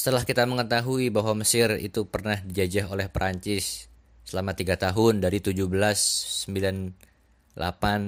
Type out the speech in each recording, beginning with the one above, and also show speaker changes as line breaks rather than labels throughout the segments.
Setelah kita mengetahui bahwa Mesir itu pernah dijajah oleh Perancis selama tiga tahun dari 1798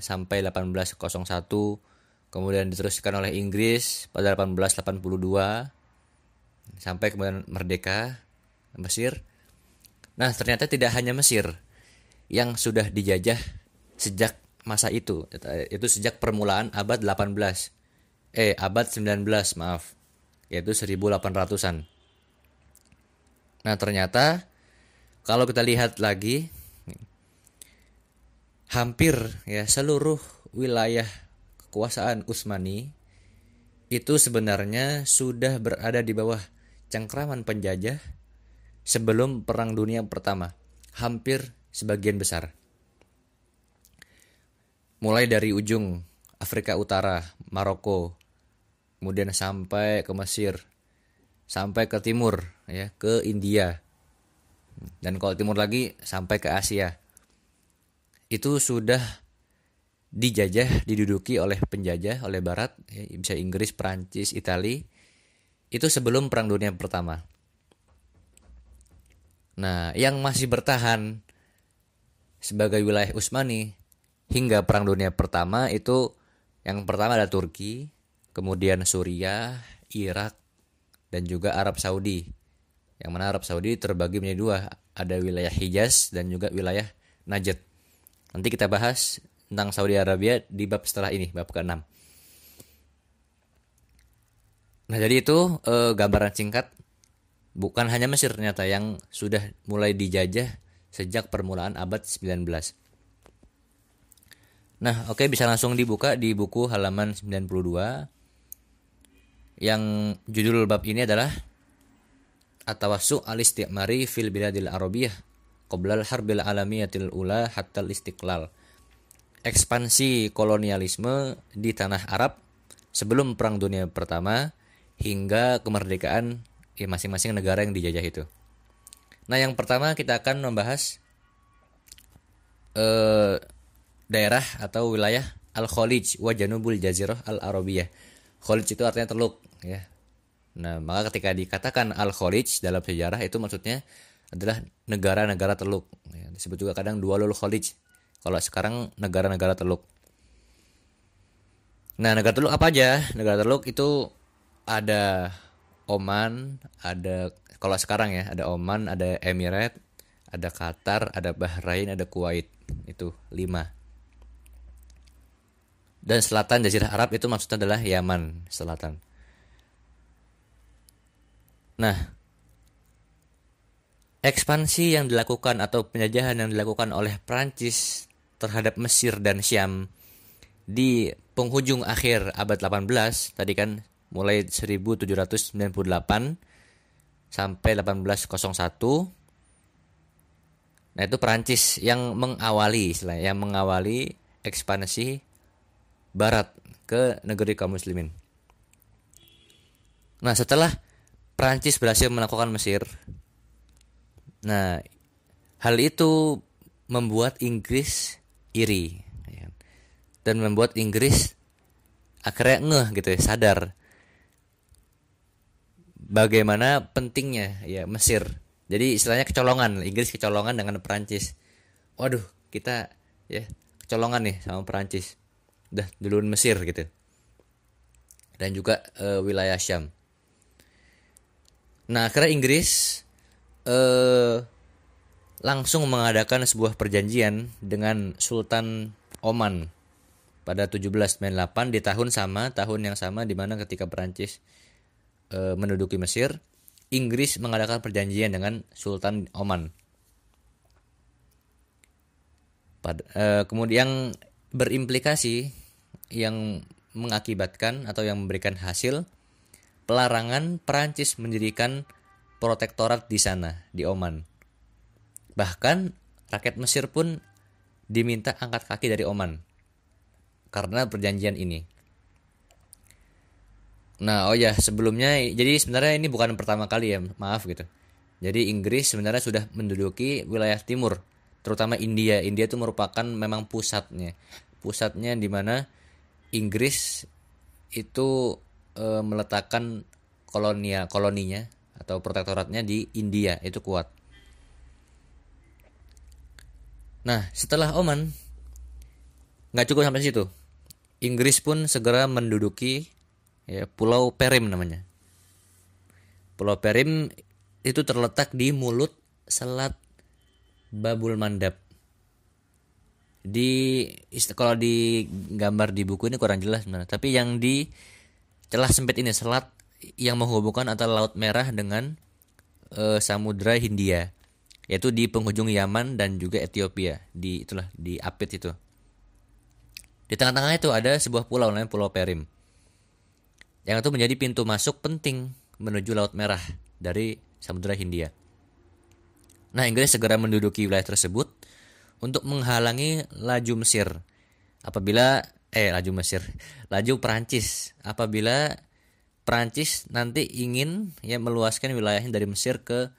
sampai 1801, kemudian diteruskan oleh Inggris pada 1882 sampai kemudian merdeka Mesir. Nah, ternyata tidak hanya Mesir yang sudah dijajah sejak masa itu, itu sejak permulaan abad 18. Eh, abad 19, maaf yaitu 1800-an. Nah, ternyata kalau kita lihat lagi hampir ya seluruh wilayah kekuasaan Utsmani itu sebenarnya sudah berada di bawah cengkraman penjajah sebelum Perang Dunia Pertama, hampir sebagian besar. Mulai dari ujung Afrika Utara, Maroko, kemudian sampai ke Mesir, sampai ke timur, ya, ke India, dan kalau timur lagi sampai ke Asia. Itu sudah dijajah, diduduki oleh penjajah, oleh Barat, ya, bisa Inggris, Prancis, Italia, itu sebelum Perang Dunia Pertama. Nah, yang masih bertahan sebagai wilayah Utsmani hingga Perang Dunia Pertama itu yang pertama ada Turki, kemudian Suriah, Irak, dan juga Arab Saudi. Yang mana Arab Saudi terbagi menjadi dua, ada wilayah Hijaz dan juga wilayah Najd. Nanti kita bahas tentang Saudi Arabia di bab setelah ini, bab ke-6. Nah, jadi itu e, gambaran singkat bukan hanya Mesir ternyata yang sudah mulai dijajah sejak permulaan abad 19. Nah, oke okay, bisa langsung dibuka di buku halaman 92 yang judul bab ini adalah Atawassu al-istiqmari fil biladil arabiyah qoblal harbil alamiyatil ula hatta istiqlal ekspansi kolonialisme di tanah Arab sebelum perang dunia pertama hingga kemerdekaan ya masing-masing negara yang dijajah itu. Nah, yang pertama kita akan membahas eh, daerah atau wilayah Al-Khalij wa Janubul Jazirah Al-Arabiyah. Khalij itu artinya teluk ya. Nah, maka ketika dikatakan Al-Khalij dalam sejarah itu maksudnya adalah negara-negara teluk. Ya, disebut juga kadang Dualul Khalij. Kalau sekarang negara-negara teluk. Nah, negara teluk apa aja? Negara teluk itu ada Oman, ada kalau sekarang ya, ada Oman, ada Emirat, ada Qatar, ada Bahrain, ada Kuwait. Itu lima dan selatan Jazirah Arab itu maksudnya adalah Yaman selatan. Nah, ekspansi yang dilakukan atau penjajahan yang dilakukan oleh Prancis terhadap Mesir dan Syam di penghujung akhir abad 18 tadi kan mulai 1798 sampai 1801 Nah, itu Prancis yang mengawali yang mengawali ekspansi barat ke negeri kaum muslimin. Nah, setelah Prancis berhasil melakukan Mesir, nah hal itu membuat Inggris iri ya. dan membuat Inggris akhirnya ngeh gitu ya, sadar bagaimana pentingnya ya Mesir. Jadi istilahnya kecolongan, Inggris kecolongan dengan Prancis. Waduh, kita ya kecolongan nih sama Prancis udah duluan Mesir gitu dan juga e, wilayah Syam. Nah akhirnya Inggris e, langsung mengadakan sebuah perjanjian dengan Sultan Oman pada 1798 di tahun sama tahun yang sama di mana ketika Perancis e, menduduki Mesir, Inggris mengadakan perjanjian dengan Sultan Oman. Pada, e, kemudian berimplikasi yang mengakibatkan atau yang memberikan hasil pelarangan Perancis mendirikan protektorat di sana di Oman. Bahkan rakyat Mesir pun diminta angkat kaki dari Oman karena perjanjian ini. Nah, oh ya, sebelumnya jadi sebenarnya ini bukan pertama kali ya, maaf gitu. Jadi Inggris sebenarnya sudah menduduki wilayah timur, terutama India. India itu merupakan memang pusatnya. Pusatnya di mana Inggris itu e, meletakkan kolonia koloninya atau protektoratnya di India itu kuat. Nah, setelah Oman nggak cukup sampai situ. Inggris pun segera menduduki ya, Pulau Perim namanya. Pulau Perim itu terletak di mulut Selat Babul Mandab. Di kalau di gambar di buku ini kurang jelas sebenarnya, tapi yang di celah sempit ini selat yang menghubungkan antara Laut Merah dengan e, Samudra Hindia, yaitu di penghujung Yaman dan juga Ethiopia, di itulah di Apit itu. Di tengah-tengah itu ada sebuah pulau namanya Pulau Perim. Yang itu menjadi pintu masuk penting menuju Laut Merah dari Samudra Hindia. Nah, Inggris segera menduduki wilayah tersebut untuk menghalangi laju Mesir apabila eh laju Mesir, laju Perancis apabila Perancis nanti ingin ya meluaskan wilayahnya dari Mesir ke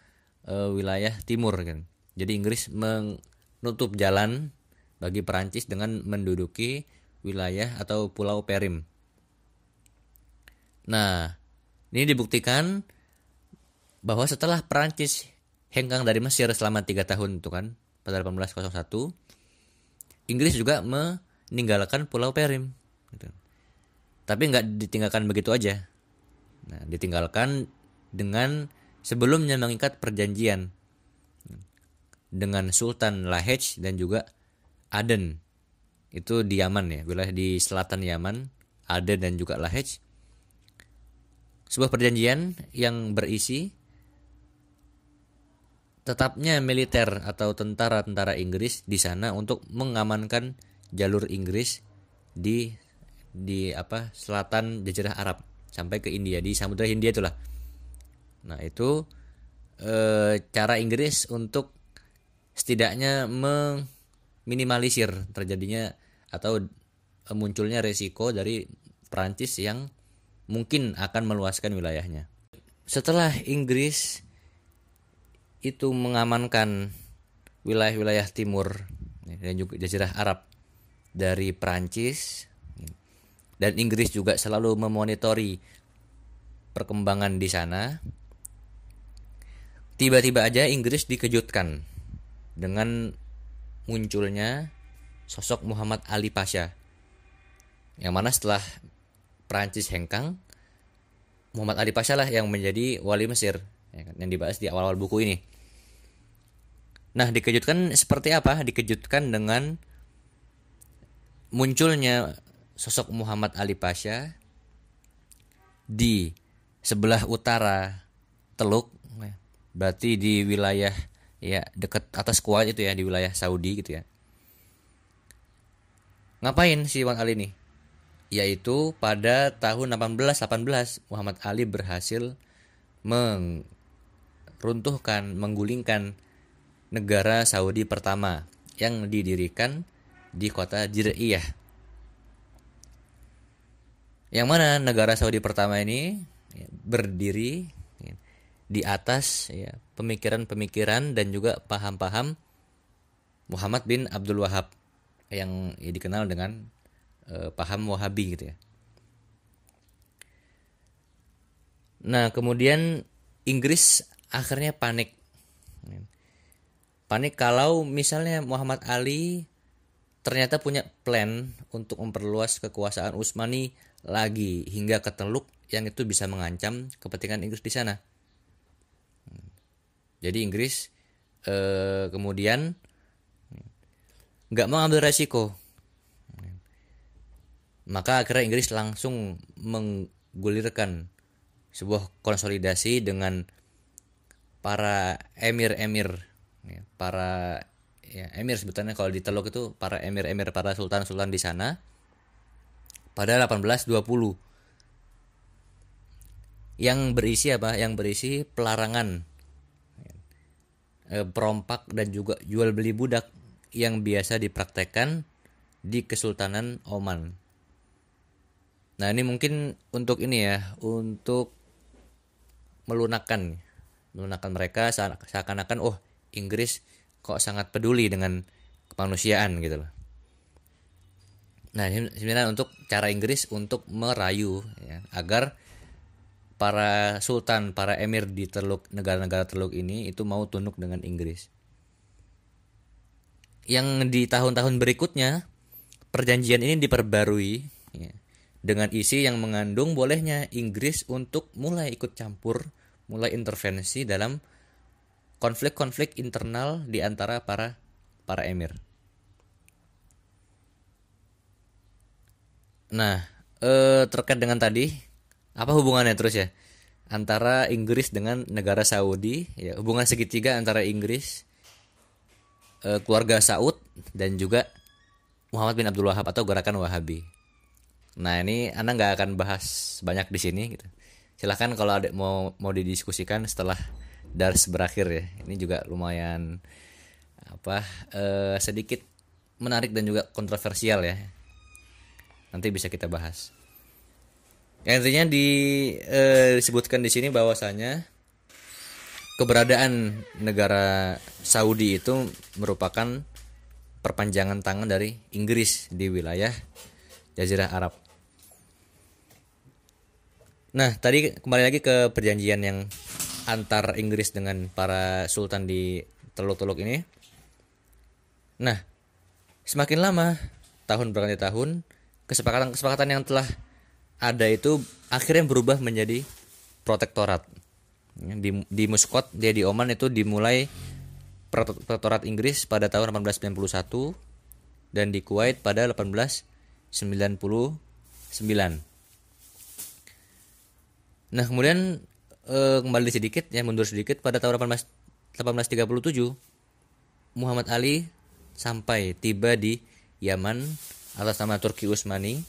e, wilayah timur kan. Jadi Inggris menutup jalan bagi Perancis dengan menduduki wilayah atau pulau Perim. Nah, ini dibuktikan bahwa setelah Perancis hengkang dari Mesir selama tiga tahun itu kan pada 1801 Inggris juga meninggalkan Pulau Perim gitu. tapi nggak ditinggalkan begitu aja. Nah ditinggalkan dengan sebelumnya mengikat perjanjian dengan Sultan Lahej dan juga Aden. Itu di Yaman ya wilayah di selatan Yaman Aden dan juga Lahej. Sebuah perjanjian yang berisi tetapnya militer atau tentara-tentara Inggris di sana untuk mengamankan jalur Inggris di di apa selatan Jazirah Arab sampai ke India di Samudra Hindia itulah. Nah itu e, cara Inggris untuk setidaknya meminimalisir terjadinya atau munculnya resiko dari Prancis yang mungkin akan meluaskan wilayahnya. Setelah Inggris itu mengamankan wilayah-wilayah timur dan juga jazirah Arab dari Prancis dan Inggris juga selalu memonitori perkembangan di sana. Tiba-tiba aja Inggris dikejutkan dengan munculnya sosok Muhammad Ali Pasha. Yang mana setelah Prancis hengkang, Muhammad Ali Pasha lah yang menjadi wali Mesir ya kan, yang dibahas di awal-awal buku ini. Nah, dikejutkan seperti apa? Dikejutkan dengan munculnya sosok Muhammad Ali Pasha di sebelah utara Teluk, ya. berarti di wilayah ya dekat atas Kuwait itu ya di wilayah Saudi gitu ya. Ngapain si Wan Ali ini? Yaitu pada tahun 1818 Muhammad Ali berhasil meruntuhkan, menggulingkan negara Saudi pertama yang didirikan di kota Jiriyah. Yang mana negara Saudi pertama ini ya, berdiri ya, di atas ya, pemikiran-pemikiran dan juga paham-paham Muhammad bin Abdul Wahab yang ya, dikenal dengan eh, paham Wahabi gitu ya. Nah, kemudian Inggris akhirnya panik panik kalau misalnya Muhammad Ali ternyata punya plan untuk memperluas kekuasaan Utsmani lagi hingga ke Teluk yang itu bisa mengancam kepentingan Inggris di sana. Jadi Inggris eh, kemudian nggak mau ambil resiko. Maka akhirnya Inggris langsung menggulirkan sebuah konsolidasi dengan para emir-emir ya, para ya, emir sebetulnya kalau di Teluk itu para emir-emir para sultan-sultan di sana pada 1820 yang berisi apa? Yang berisi pelarangan e, perompak dan juga jual beli budak yang biasa dipraktekkan di Kesultanan Oman. Nah ini mungkin untuk ini ya, untuk melunakkan, melunakkan mereka seakan-akan oh Inggris kok sangat peduli dengan kemanusiaan gitu loh. Nah sebenarnya untuk cara Inggris untuk merayu ya, agar para sultan, para emir di Teluk negara-negara Teluk ini itu mau tunduk dengan Inggris. Yang di tahun-tahun berikutnya perjanjian ini diperbarui ya, dengan isi yang mengandung bolehnya Inggris untuk mulai ikut campur, mulai intervensi dalam konflik-konflik internal di antara para para emir. Nah, eh, terkait dengan tadi apa hubungannya terus ya? Antara Inggris dengan negara Saudi ya hubungan segitiga antara Inggris eh, keluarga Saud dan juga Muhammad bin Abdul Wahab atau gerakan Wahabi. Nah ini anda nggak akan bahas banyak di sini gitu. Silahkan kalau ada mau mau didiskusikan setelah dars berakhir ya. Ini juga lumayan apa eh, sedikit menarik dan juga kontroversial ya. Nanti bisa kita bahas. Yang intinya di, eh, disebutkan di sini bahwasanya keberadaan negara Saudi itu merupakan perpanjangan tangan dari Inggris di wilayah Jazirah Arab. Nah, tadi kembali lagi ke perjanjian yang antar Inggris dengan para sultan di Teluk-Teluk ini. Nah, semakin lama tahun berganti tahun, kesepakatan-kesepakatan yang telah ada itu akhirnya berubah menjadi protektorat di di Muscat dia di Oman itu dimulai protektorat Inggris pada tahun 1891 dan di Kuwait pada 1899 nah kemudian eh, kembali sedikit ya mundur sedikit. Pada tahun 18, 1837 Muhammad Ali sampai tiba di Yaman atas nama Turki Utsmani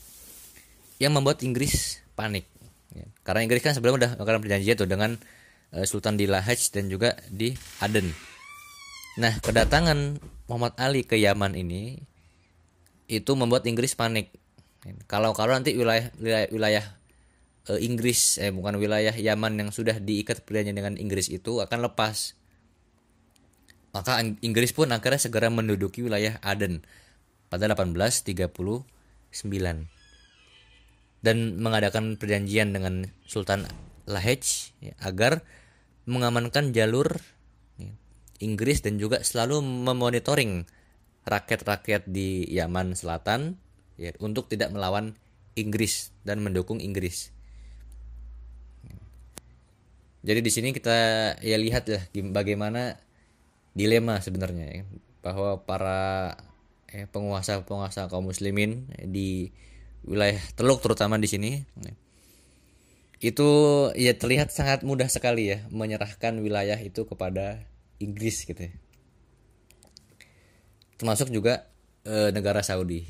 yang membuat Inggris panik. Ya. karena Inggris kan sebelumnya udah melakukan perjanjian tuh dengan uh, Sultan di Lahaj dan juga di Aden. Nah kedatangan Muhammad Ali ke Yaman ini itu membuat Inggris panik. Kalau kalau nanti wilayah wilayah, wilayah uh, Inggris eh bukan wilayah Yaman yang sudah diikat perjanjian dengan Inggris itu akan lepas maka Inggris pun akhirnya segera menduduki wilayah Aden pada 1839 dan mengadakan perjanjian dengan Sultan Lahej ya, agar mengamankan jalur ya, Inggris dan juga selalu memonitoring rakyat-rakyat di Yaman Selatan ya, untuk tidak melawan Inggris dan mendukung Inggris. Jadi di sini kita ya lihat ya bagaimana dilema sebenarnya ya, bahwa para eh, penguasa-penguasa kaum muslimin di wilayah Teluk terutama di sini itu ya terlihat sangat mudah sekali ya menyerahkan wilayah itu kepada Inggris gitu ya. termasuk juga e, negara Saudi